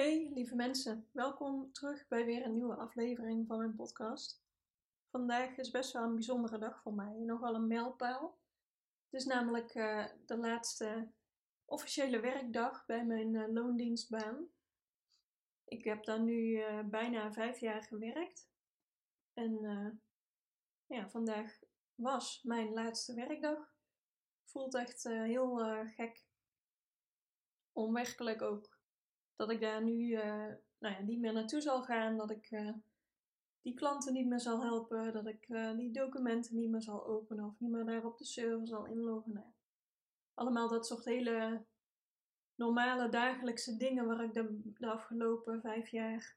Hey lieve mensen, welkom terug bij weer een nieuwe aflevering van mijn podcast. Vandaag is best wel een bijzondere dag voor mij, nogal een mijlpaal. Het is namelijk uh, de laatste officiële werkdag bij mijn uh, loondienstbaan. Ik heb daar nu uh, bijna vijf jaar gewerkt. En ja, vandaag was mijn laatste werkdag. Voelt echt heel gek. Onwerkelijk ook dat ik daar nu uh, nou ja, niet meer naartoe zal gaan, dat ik uh, die klanten niet meer zal helpen, dat ik uh, die documenten niet meer zal openen of niet meer daar op de server zal inloggen. Nou, allemaal dat soort hele normale dagelijkse dingen waar ik de, de afgelopen vijf jaar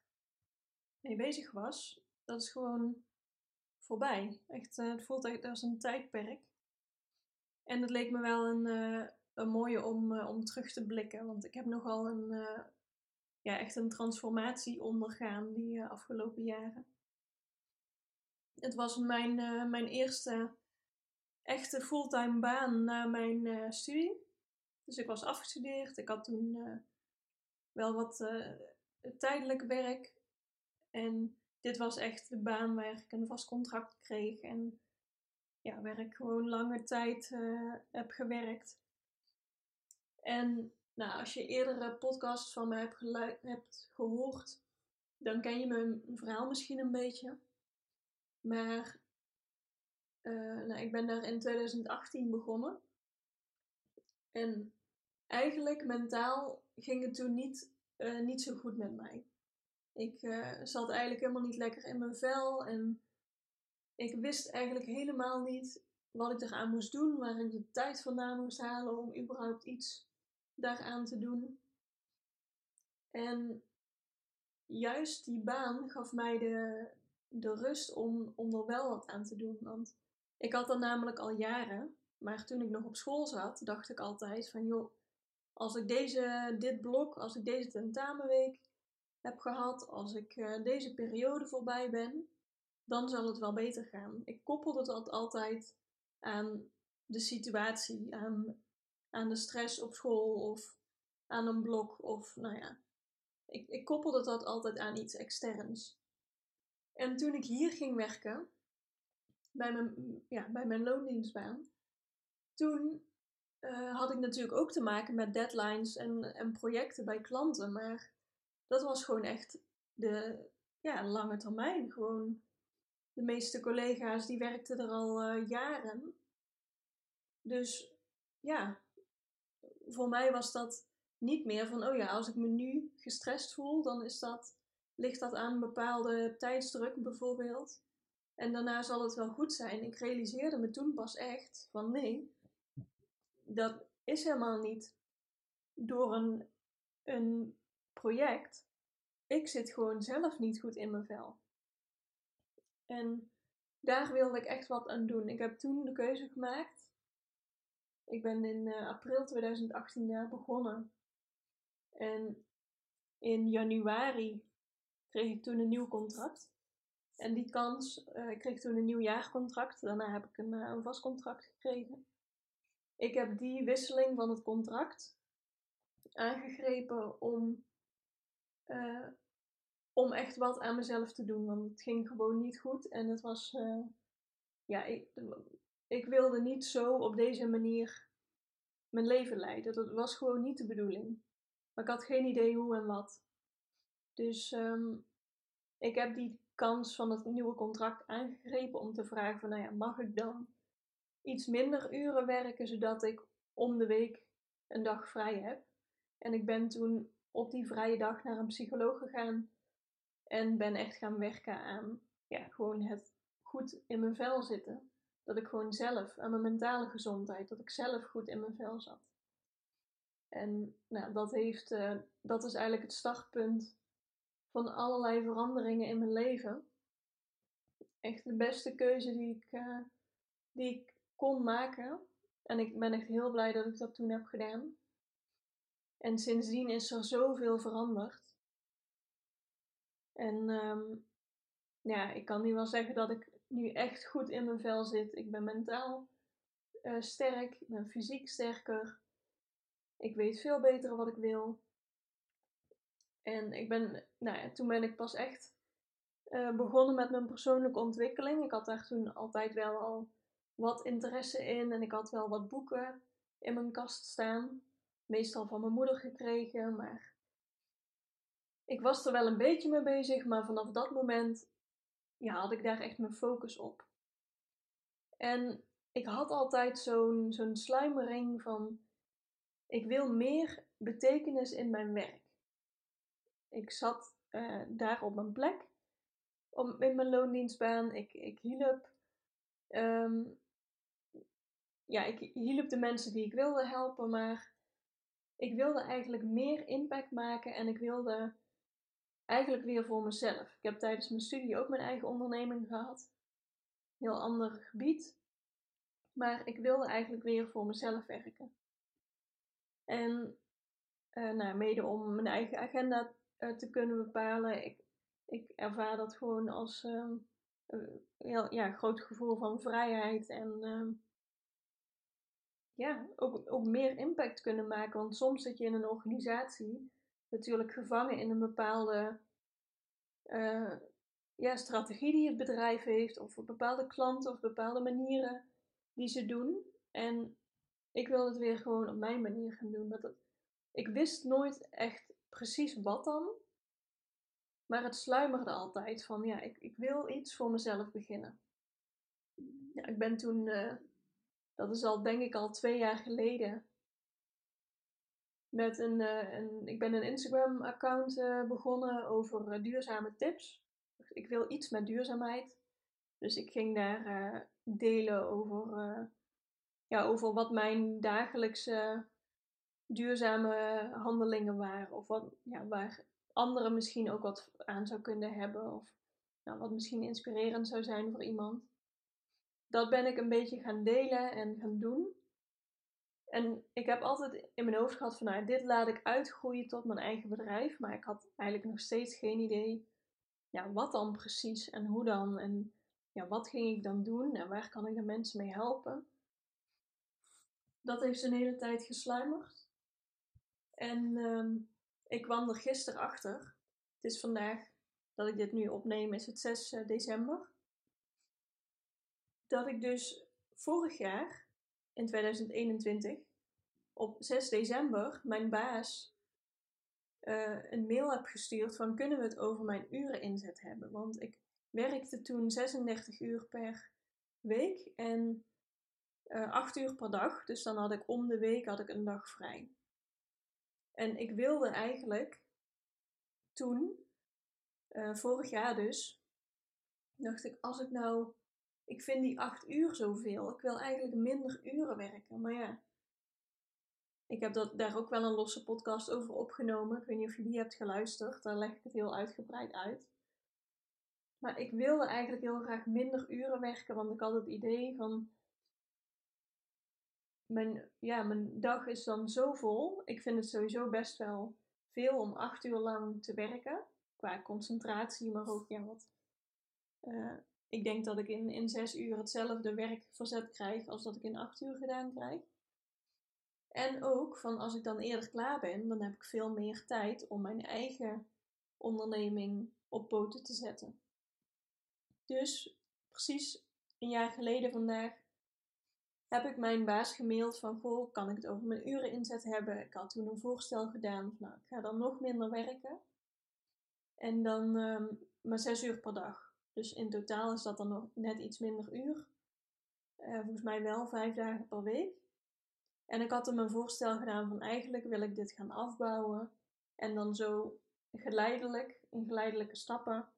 mee bezig was, dat is gewoon voorbij. Echt, het voelt echt als een tijdperk. En het leek me wel een, een mooie om, om terug te blikken, want ik heb nogal een ja, echt een transformatie ondergaan die uh, afgelopen jaren. Het was mijn, uh, mijn eerste echte fulltime baan na mijn uh, studie. Dus ik was afgestudeerd. Ik had toen wel wat tijdelijk werk. En dit was echt de baan waar ik een vast contract kreeg. En ja, waar ik gewoon lange tijd heb gewerkt. En nou, als je eerdere podcasts van me hebt, hebt gehoord, dan ken je mijn verhaal misschien een beetje. Maar uh, nou, ik ben daar in 2018 begonnen. En eigenlijk mentaal ging het toen niet, uh, niet zo goed met mij. Ik uh, zat eigenlijk helemaal niet lekker in mijn vel en ik wist eigenlijk helemaal niet wat ik eraan moest doen, waar ik de tijd vandaan moest halen om überhaupt iets daaraan te doen. En juist die baan gaf mij de, de rust om, om er wel wat aan te doen. Want ik had dat namelijk al jaren. Maar toen ik nog op school zat, dacht ik altijd van joh, als ik deze, dit blok, als ik deze tentamenweek heb gehad, als ik uh, deze periode voorbij ben, dan zal het wel beter gaan. Ik koppelde dat altijd aan de situatie, aan aan de stress op school of aan een blok of nou ja. Ik, ik koppelde dat altijd aan iets externs. En toen ik hier ging werken, bij mijn, ja, bij mijn loondienstbaan, toen uh, had ik natuurlijk ook te maken met deadlines en, en projecten bij klanten. Maar dat was gewoon echt de ja, lange termijn. Gewoon de meeste collega's die werkten er al uh, jaren. Dus ja, voor mij was dat niet meer van, oh ja, als ik me nu gestrest voel, dan is dat, ligt dat aan een bepaalde tijdsdruk bijvoorbeeld. En daarna zal het wel goed zijn. Ik realiseerde me toen pas echt van nee, dat is helemaal niet door een, een project. Ik zit gewoon zelf niet goed in mijn vel. En daar wilde ik echt wat aan doen. Ik heb toen de keuze gemaakt ik ben in uh, april 2018 daar begonnen. En in januari kreeg ik toen een nieuw contract. En die kans, uh, ik kreeg toen een nieuw jaarcontract. Daarna heb ik een, uh, een vast contract gekregen. Ik heb die wisseling van het contract aangegrepen om, om echt wat aan mezelf te doen. Want het ging gewoon niet goed. En het was, ja, ik, ik wilde niet zo op deze manier mijn leven leiden. Dat was gewoon niet de bedoeling. Maar ik had geen idee hoe en wat. Dus um, ik heb die kans van het nieuwe contract aangegrepen om te vragen van, nou ja, mag ik dan iets minder uren werken, zodat ik om de week een dag vrij heb. En ik ben toen op die vrije dag naar een psycholoog gegaan en ben echt gaan werken aan ja, gewoon het goed in mijn vel zitten. Dat ik gewoon zelf aan mijn mentale gezondheid, dat ik zelf goed in mijn vel zat. En nou, dat, heeft, uh, dat is eigenlijk het startpunt van allerlei veranderingen in mijn leven. Echt de beste keuze die ik, uh, die ik kon maken. En ik ben echt heel blij dat ik dat toen heb gedaan. En sindsdien is er zoveel veranderd. En um, ja, ik kan nu wel zeggen dat ik nu echt goed in mijn vel zit. Ik ben mentaal uh, sterk, ik ben fysiek sterker. Ik weet veel beter wat ik wil. En ik ben, nou ja, toen ben ik pas echt uh, begonnen met mijn persoonlijke ontwikkeling. Ik had daar toen altijd wel al wat interesse in en ik had wel wat boeken in mijn kast staan. Meestal van mijn moeder gekregen, maar ik was er wel een beetje mee bezig, maar vanaf dat moment ja, had ik daar echt mijn focus op. En ik had altijd zo'n zo'n sluimering van ik wil meer betekenis in mijn werk. Ik zat uh, daar op mijn plek om, in mijn loondienstbaan. Ik, ik hielp. Um, ja, ik hielp de mensen die ik wilde helpen, maar ik wilde eigenlijk meer impact maken en ik wilde eigenlijk weer voor mezelf. Ik heb tijdens mijn studie ook mijn eigen onderneming gehad. Heel ander gebied. Maar ik wilde eigenlijk weer voor mezelf werken. En uh, nou, mede om mijn eigen agenda uh, te kunnen bepalen. Ik, ik ervaar dat gewoon als een heel ja, groot gevoel van vrijheid. En ehm, ja, ook, ook meer impact kunnen maken. Want soms zit je in een organisatie natuurlijk gevangen in een bepaalde uh, ja, strategie die het bedrijf heeft, of bepaalde klanten of bepaalde manieren die ze doen. En ik wil het weer gewoon op mijn manier gaan doen. Dat ik wist nooit echt precies wat dan, maar het sluimerde altijd van ja, ik, ik wil iets voor mezelf beginnen. Ja, ik ben toen, uh, dat is al denk ik al twee jaar geleden, met een, uh, een ik ben een Instagram account uh, begonnen over uh, duurzame tips. Ik wil iets met duurzaamheid. Dus ik ging daar delen over, ja, over wat mijn dagelijkse duurzame handelingen waren. Of wat, ja, waar anderen misschien ook wat aan zou kunnen hebben. Of nou, wat misschien inspirerend zou zijn voor iemand. Dat ben ik een beetje gaan delen en gaan doen. En ik heb altijd in mijn hoofd gehad van, nou, dit laat ik uitgroeien tot mijn eigen bedrijf. Maar ik had eigenlijk nog steeds geen idee, ja, wat dan precies en hoe dan. En ja, wat ging ik dan doen en waar kan ik de mensen mee helpen. Dat heeft een hele tijd gesluimerd. En um, ik kwam er gisteren achter. Het is vandaag dat ik dit nu opneem, is het 6 eh, december. Dat ik dus vorig jaar in 2021 op 6 december mijn baas uh, een mail heb gestuurd van kunnen we het over mijn uren inzet hebben. Want ik werkte toen 36 uur per week en uh, eh, 8 uur per dag. Dus dan had ik om de week had ik een dag vrij. En ik wilde eigenlijk toen, uh, vorig jaar dus, dacht ik als ik nou ik vind die acht uur zoveel. Ik wil eigenlijk minder uren werken. Maar ja, ik heb dat, daar ook wel een losse podcast over opgenomen. Ik weet niet of je die hebt geluisterd. Daar leg ik het heel uitgebreid uit. Maar ik wilde eigenlijk heel graag minder uren werken. Want ik had het idee van. Mijn, ja, mijn dag is dan zo vol. Ik vind het sowieso best wel veel om acht uur lang te werken. Qua concentratie, maar ook ja, wat uh, ik denk dat ik in, in zes uur hetzelfde werk verzet krijg als dat ik in acht uur gedaan krijg. En ook van als ik dan eerder klaar ben, dan heb ik veel meer tijd om mijn eigen onderneming op poten te zetten. Dus precies een jaar geleden vandaag heb ik mijn baas gemaild van goh, kan ik het over mijn uren inzet hebben? Ik had toen een voorstel gedaan, nou ik ga dan nog minder werken. En dan um, maar zes uur per dag. Dus in totaal is dat dan nog net iets minder uur. Uh, volgens mij wel vijf dagen per week. En ik had hem een voorstel gedaan van eigenlijk wil ik dit gaan afbouwen. En dan zo geleidelijk, in geleidelijke stappen.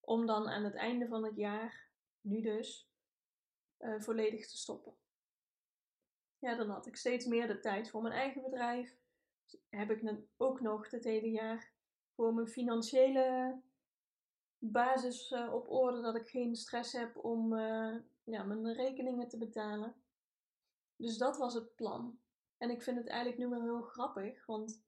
Om dan aan het einde van het jaar, nu dus, uh, volledig te stoppen. Ja, dan had ik steeds meer de tijd voor mijn eigen bedrijf. heb ik ook nog het hele jaar voor mijn financiële basis uh, op orde. Dat ik geen stress heb om uh, ja, mijn rekeningen te betalen. Dus dat was het plan. En ik vind het eigenlijk nu wel heel grappig, want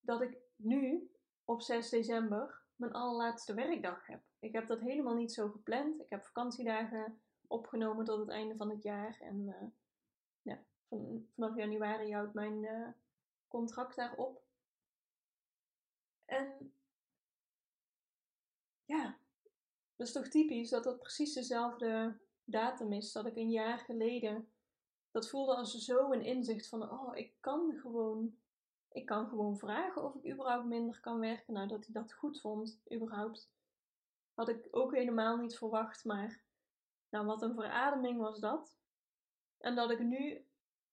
dat ik nu op 6 december mijn allerlaatste werkdag heb. Ik heb dat helemaal niet zo gepland. Ik heb vakantiedagen opgenomen tot het einde van het jaar. En uh, ja, van, vanaf januari houdt mijn contract daarop. En ja, dat is toch typisch dat dat precies dezelfde datum is dat ik een jaar geleden. Dat voelde als zo een inzicht van: oh, ik kan gewoon. Ik kan gewoon vragen of ik überhaupt minder kan werken. Nou, dat hij dat goed vond, überhaupt. Had ik ook helemaal niet verwacht, maar. Nou, wat een verademing was dat. En dat ik nu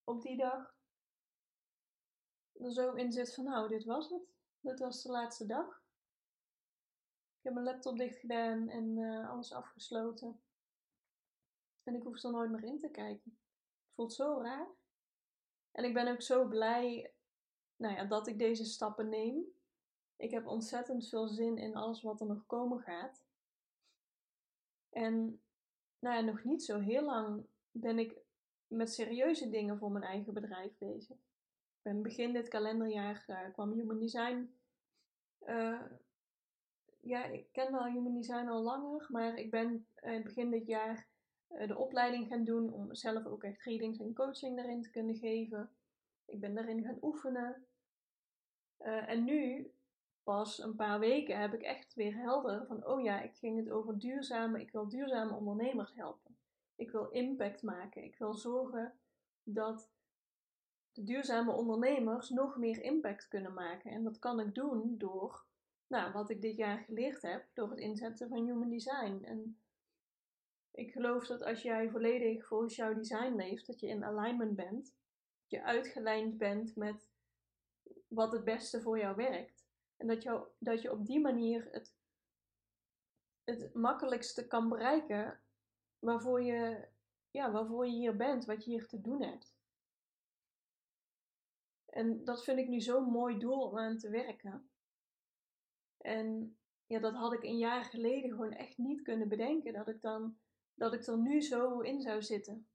op die dag er zo in zit van: nou, dit was het. Dit was de laatste dag. Heb mijn laptop dicht gedaan en uh, alles afgesloten. En ik hoef er nooit meer in te kijken. Het voelt zo raar. En ik ben ook zo blij nou ja, dat ik deze stappen neem. Ik heb ontzettend veel zin in alles wat er nog komen gaat. En nou ja, nog niet zo heel lang ben ik met serieuze dingen voor mijn eigen bedrijf bezig. Ik ben begin dit kalenderjaar uh, kwam Human Design uh, ja, ik ken wel Human Design al langer, maar ik ben uh, begin dit jaar uh, de opleiding gaan doen om zelf ook echt readings en coaching daarin te kunnen geven. Ik ben daarin gaan oefenen. Uh, en nu, pas een paar weken, heb ik echt weer helder van, oh ja, ik ging het over duurzame, ik wil duurzame ondernemers helpen. Ik wil impact maken. Ik wil zorgen dat de duurzame ondernemers nog meer impact kunnen maken. En dat kan ik doen door nou, wat ik dit jaar geleerd heb door het inzetten van Human Design. En ik geloof dat als jij volledig volgens jouw design leeft, dat je in alignment bent, dat je uitgelijnd bent met wat het beste voor jou werkt. En dat, jou, dat je op die manier het, het makkelijkste kan bereiken waarvoor je, ja, waarvoor je hier bent, wat je hier te doen hebt. En dat vind ik nu zo'n mooi doel om aan te werken. En ja, dat had ik een jaar geleden gewoon echt niet kunnen bedenken. Dat ik dan, dat ik er nu zo in zou zitten.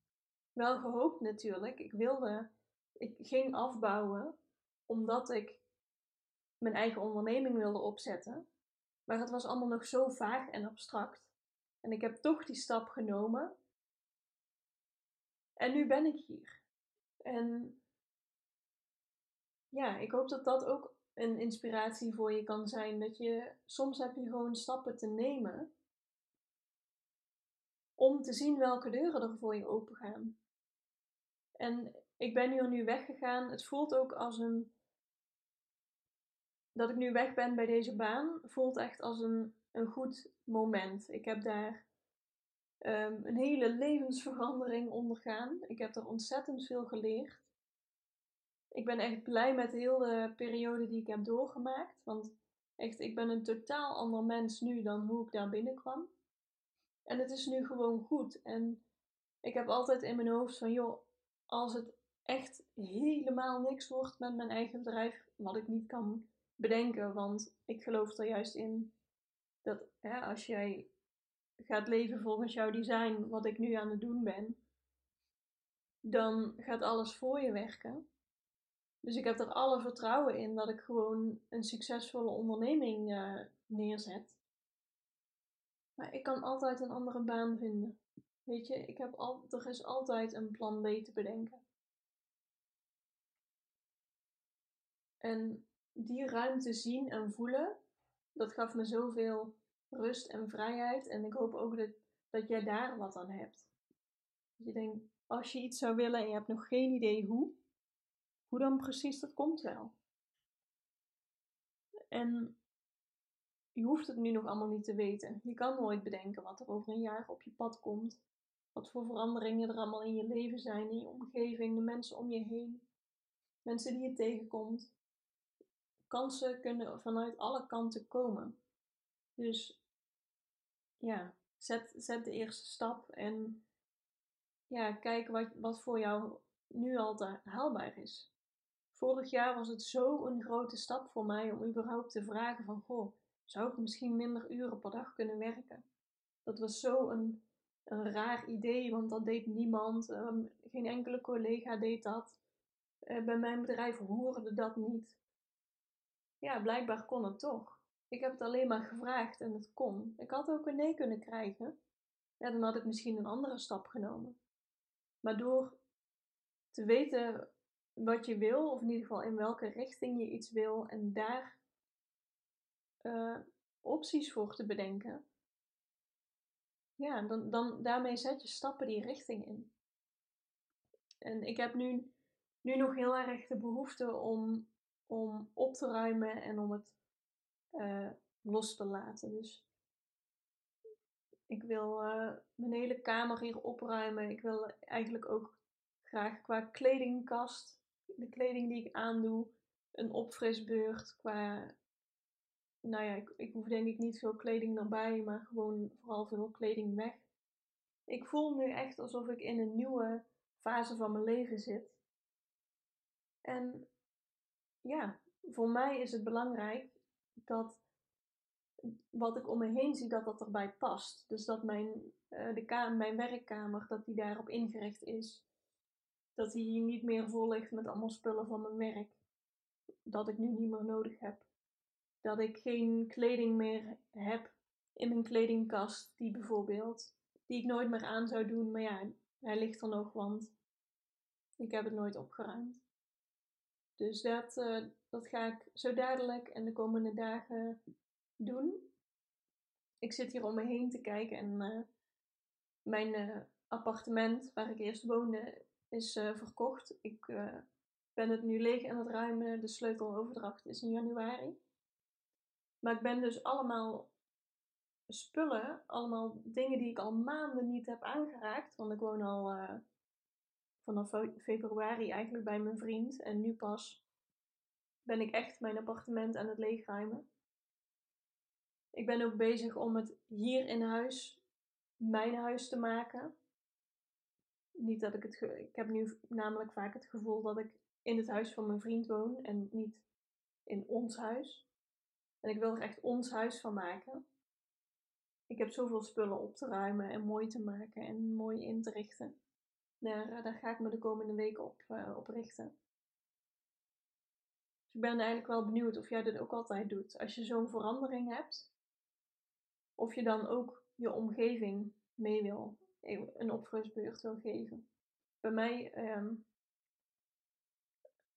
Wel gehoopt natuurlijk. Ik wilde, ik ging afbouwen omdat ik mijn eigen onderneming wilde opzetten. Maar het was allemaal nog zo vaag en abstract. En ik heb toch die stap genomen. En nu ben ik hier. En ja, ik hoop dat dat ook een inspiratie voor je kan zijn. Dat je soms heb je gewoon stappen te nemen om te zien welke deuren er voor je open gaan. En ik ben hier nu weggegaan. Het voelt ook als een. Dat ik nu weg ben bij deze baan, voelt echt als een, een goed moment. Ik heb daar um, een hele levensverandering ondergaan. Ik heb er ontzettend veel geleerd ik ben echt blij met heel de periode die ik heb doorgemaakt. Want echt, ik ben een totaal ander mens nu dan hoe ik daar binnenkwam. En het is nu gewoon goed. En ik heb altijd in mijn hoofd van, joh, als het echt helemaal niks wordt met mijn eigen bedrijf, wat ik niet kan bedenken, want ik geloof er juist in dat ja, als jij gaat leven volgens jouw design, wat ik nu aan het doen ben, dan gaat alles voor je werken. Dus ik heb er alle vertrouwen in dat ik gewoon een succesvolle onderneming uh, neerzet. Maar ik kan altijd een andere baan vinden. Weet je, ik heb al, er is altijd een plan B te bedenken. En die ruimte zien en voelen, dat gaf me zoveel rust en vrijheid. En ik hoop ook dat, dat jij daar wat aan hebt. Dat je denkt, als je iets zou willen en je hebt nog geen idee hoe, hoe dan precies, dat komt wel. En je hoeft het nu nog allemaal niet te weten. Je kan nooit bedenken wat er over een jaar op je pad komt. Wat voor veranderingen er allemaal in je leven zijn, in je omgeving, de mensen om je heen, mensen die je tegenkomt. Kansen kunnen vanuit alle kanten komen. Dus ja, zet, zet de eerste stap en ja, kijk wat, wat voor jou nu al haalbaar is vorig jaar was het zo een grote stap voor mij om überhaupt te vragen van, goh, zou ik misschien minder uren per dag kunnen werken? Dat was zo een, raar idee, want dat deed niemand. Ehm, geen enkele collega deed dat. Uh, bij mijn bedrijf hoorde dat niet. Ja, blijkbaar kon het toch. Ik heb het alleen maar gevraagd en het kon. Ik had ook een nee kunnen krijgen. Ja, dan had ik misschien een andere stap genomen. Maar door te weten wat je wil, of in ieder geval in welke richting je iets wil, en daar uh, opties voor te bedenken, ja, dan, dan daarmee zet je stappen die richting in. En ik heb nu, nu nog heel erg de behoefte om, om op te ruimen en om het uh, los te laten. Dus ik wil uh, mijn hele kamer hier opruimen. Ik wil eigenlijk ook graag qua kledingkast, de kleding die ik aandoe, een opfrisbeurt. Qua, nou ja, ik, ik hoef denk ik niet veel kleding erbij, maar gewoon vooral veel kleding weg. Ik voel nu echt alsof ik in een nieuwe fase van mijn leven zit. En ja, voor mij is het belangrijk dat wat ik om me heen zie, dat dat erbij past. Dus dat mijn, uh, de mijn werkkamer, dat die daarop ingericht is. Dat die niet meer vol ligt met allemaal spullen van mijn werk. Dat ik nu niet meer nodig heb. Dat ik geen kleding meer heb in mijn kledingkast, die bijvoorbeeld, die ik nooit meer aan zou doen. Maar ja, hij ligt er nog, want ik heb het nooit opgeruimd. Dus dat, uh, dat ga ik zo dadelijk en de komende dagen doen. Ik zit hier om me heen te kijken en uh, mijn uh, appartement waar ik eerst woonde is uh, verkocht. Ik ben het nu leeg aan het ruimen. De sleuteloverdracht is in januari. Maar ik ben dus allemaal spullen, allemaal dingen die ik al maanden niet heb aangeraakt. Want ik woon al vanaf februari eigenlijk bij mijn vriend. En nu pas ben ik echt mijn appartement aan het leegruimen. Ik ben ook bezig om het hier in huis mijn huis te maken. Niet dat ik het. Ik heb nu namelijk vaak het gevoel dat ik in het huis van mijn vriend woon en niet in ons huis. En ik wil er echt ons huis van maken. Ik heb zoveel spullen op te ruimen en mooi te maken en mooi in te richten. Daar, eh, ga ik me de komende weken op, uh, op richten. Dus ik ben eigenlijk wel benieuwd of jij dit ook altijd doet. Als je zo'n verandering hebt, of je dan ook je omgeving mee wil, een opfrisbeurt wil geven. Bij mij, um,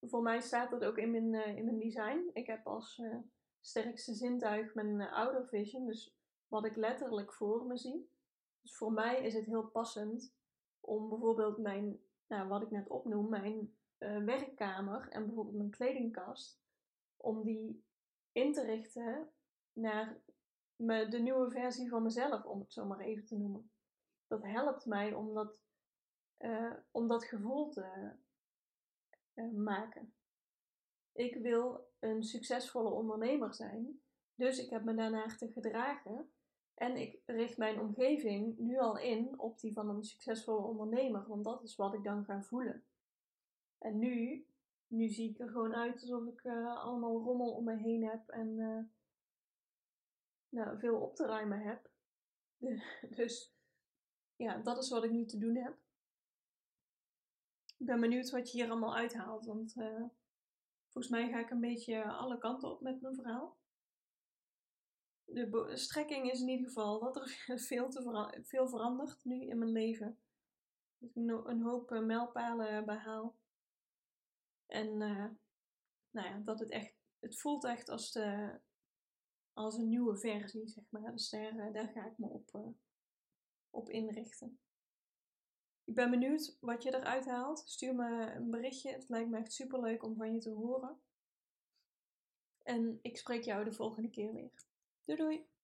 voor mij staat dat ook in mijn, uh, in mijn design. Ik heb als uh, sterkste zintuig mijn uh, outer vision, dus wat ik letterlijk voor me zie. Dus voor mij is het heel passend om bijvoorbeeld mijn, nou, wat ik net opnoem, mijn werkkamer en bijvoorbeeld mijn kledingkast, om die in te richten naar me, de nieuwe versie van mezelf, om het zo maar even te noemen. Dat helpt mij om dat, uh, om dat gevoel te uh, maken. Ik wil een succesvolle ondernemer zijn, dus ik heb me daarnaar te gedragen. En ik richt mijn omgeving nu al in op die van een succesvolle ondernemer, want dat is wat ik dan ga voelen. En nu, nu zie ik er gewoon uit alsof ik uh, allemaal rommel om me heen heb en nou, veel op te ruimen heb. Dus ja, dat is wat ik nu te doen heb. Ik ben benieuwd wat je hier allemaal uithaalt, want uh, volgens mij ga ik een beetje alle kanten op met mijn verhaal. De strekking is in ieder geval dat er veel, te veel verandert nu in mijn leven. Dat ik een hoop uh, mijlpalen behaal. En uh, nou ja, dat het echt, het voelt echt als de, als een nieuwe versie, zeg maar. Dus daar, eh, daar ga ik me op, op inrichten. Ik ben benieuwd wat je eruit haalt. Stuur me een berichtje. Het lijkt me echt super leuk om van je te horen. En ik spreek jou de volgende keer weer. Doei doei!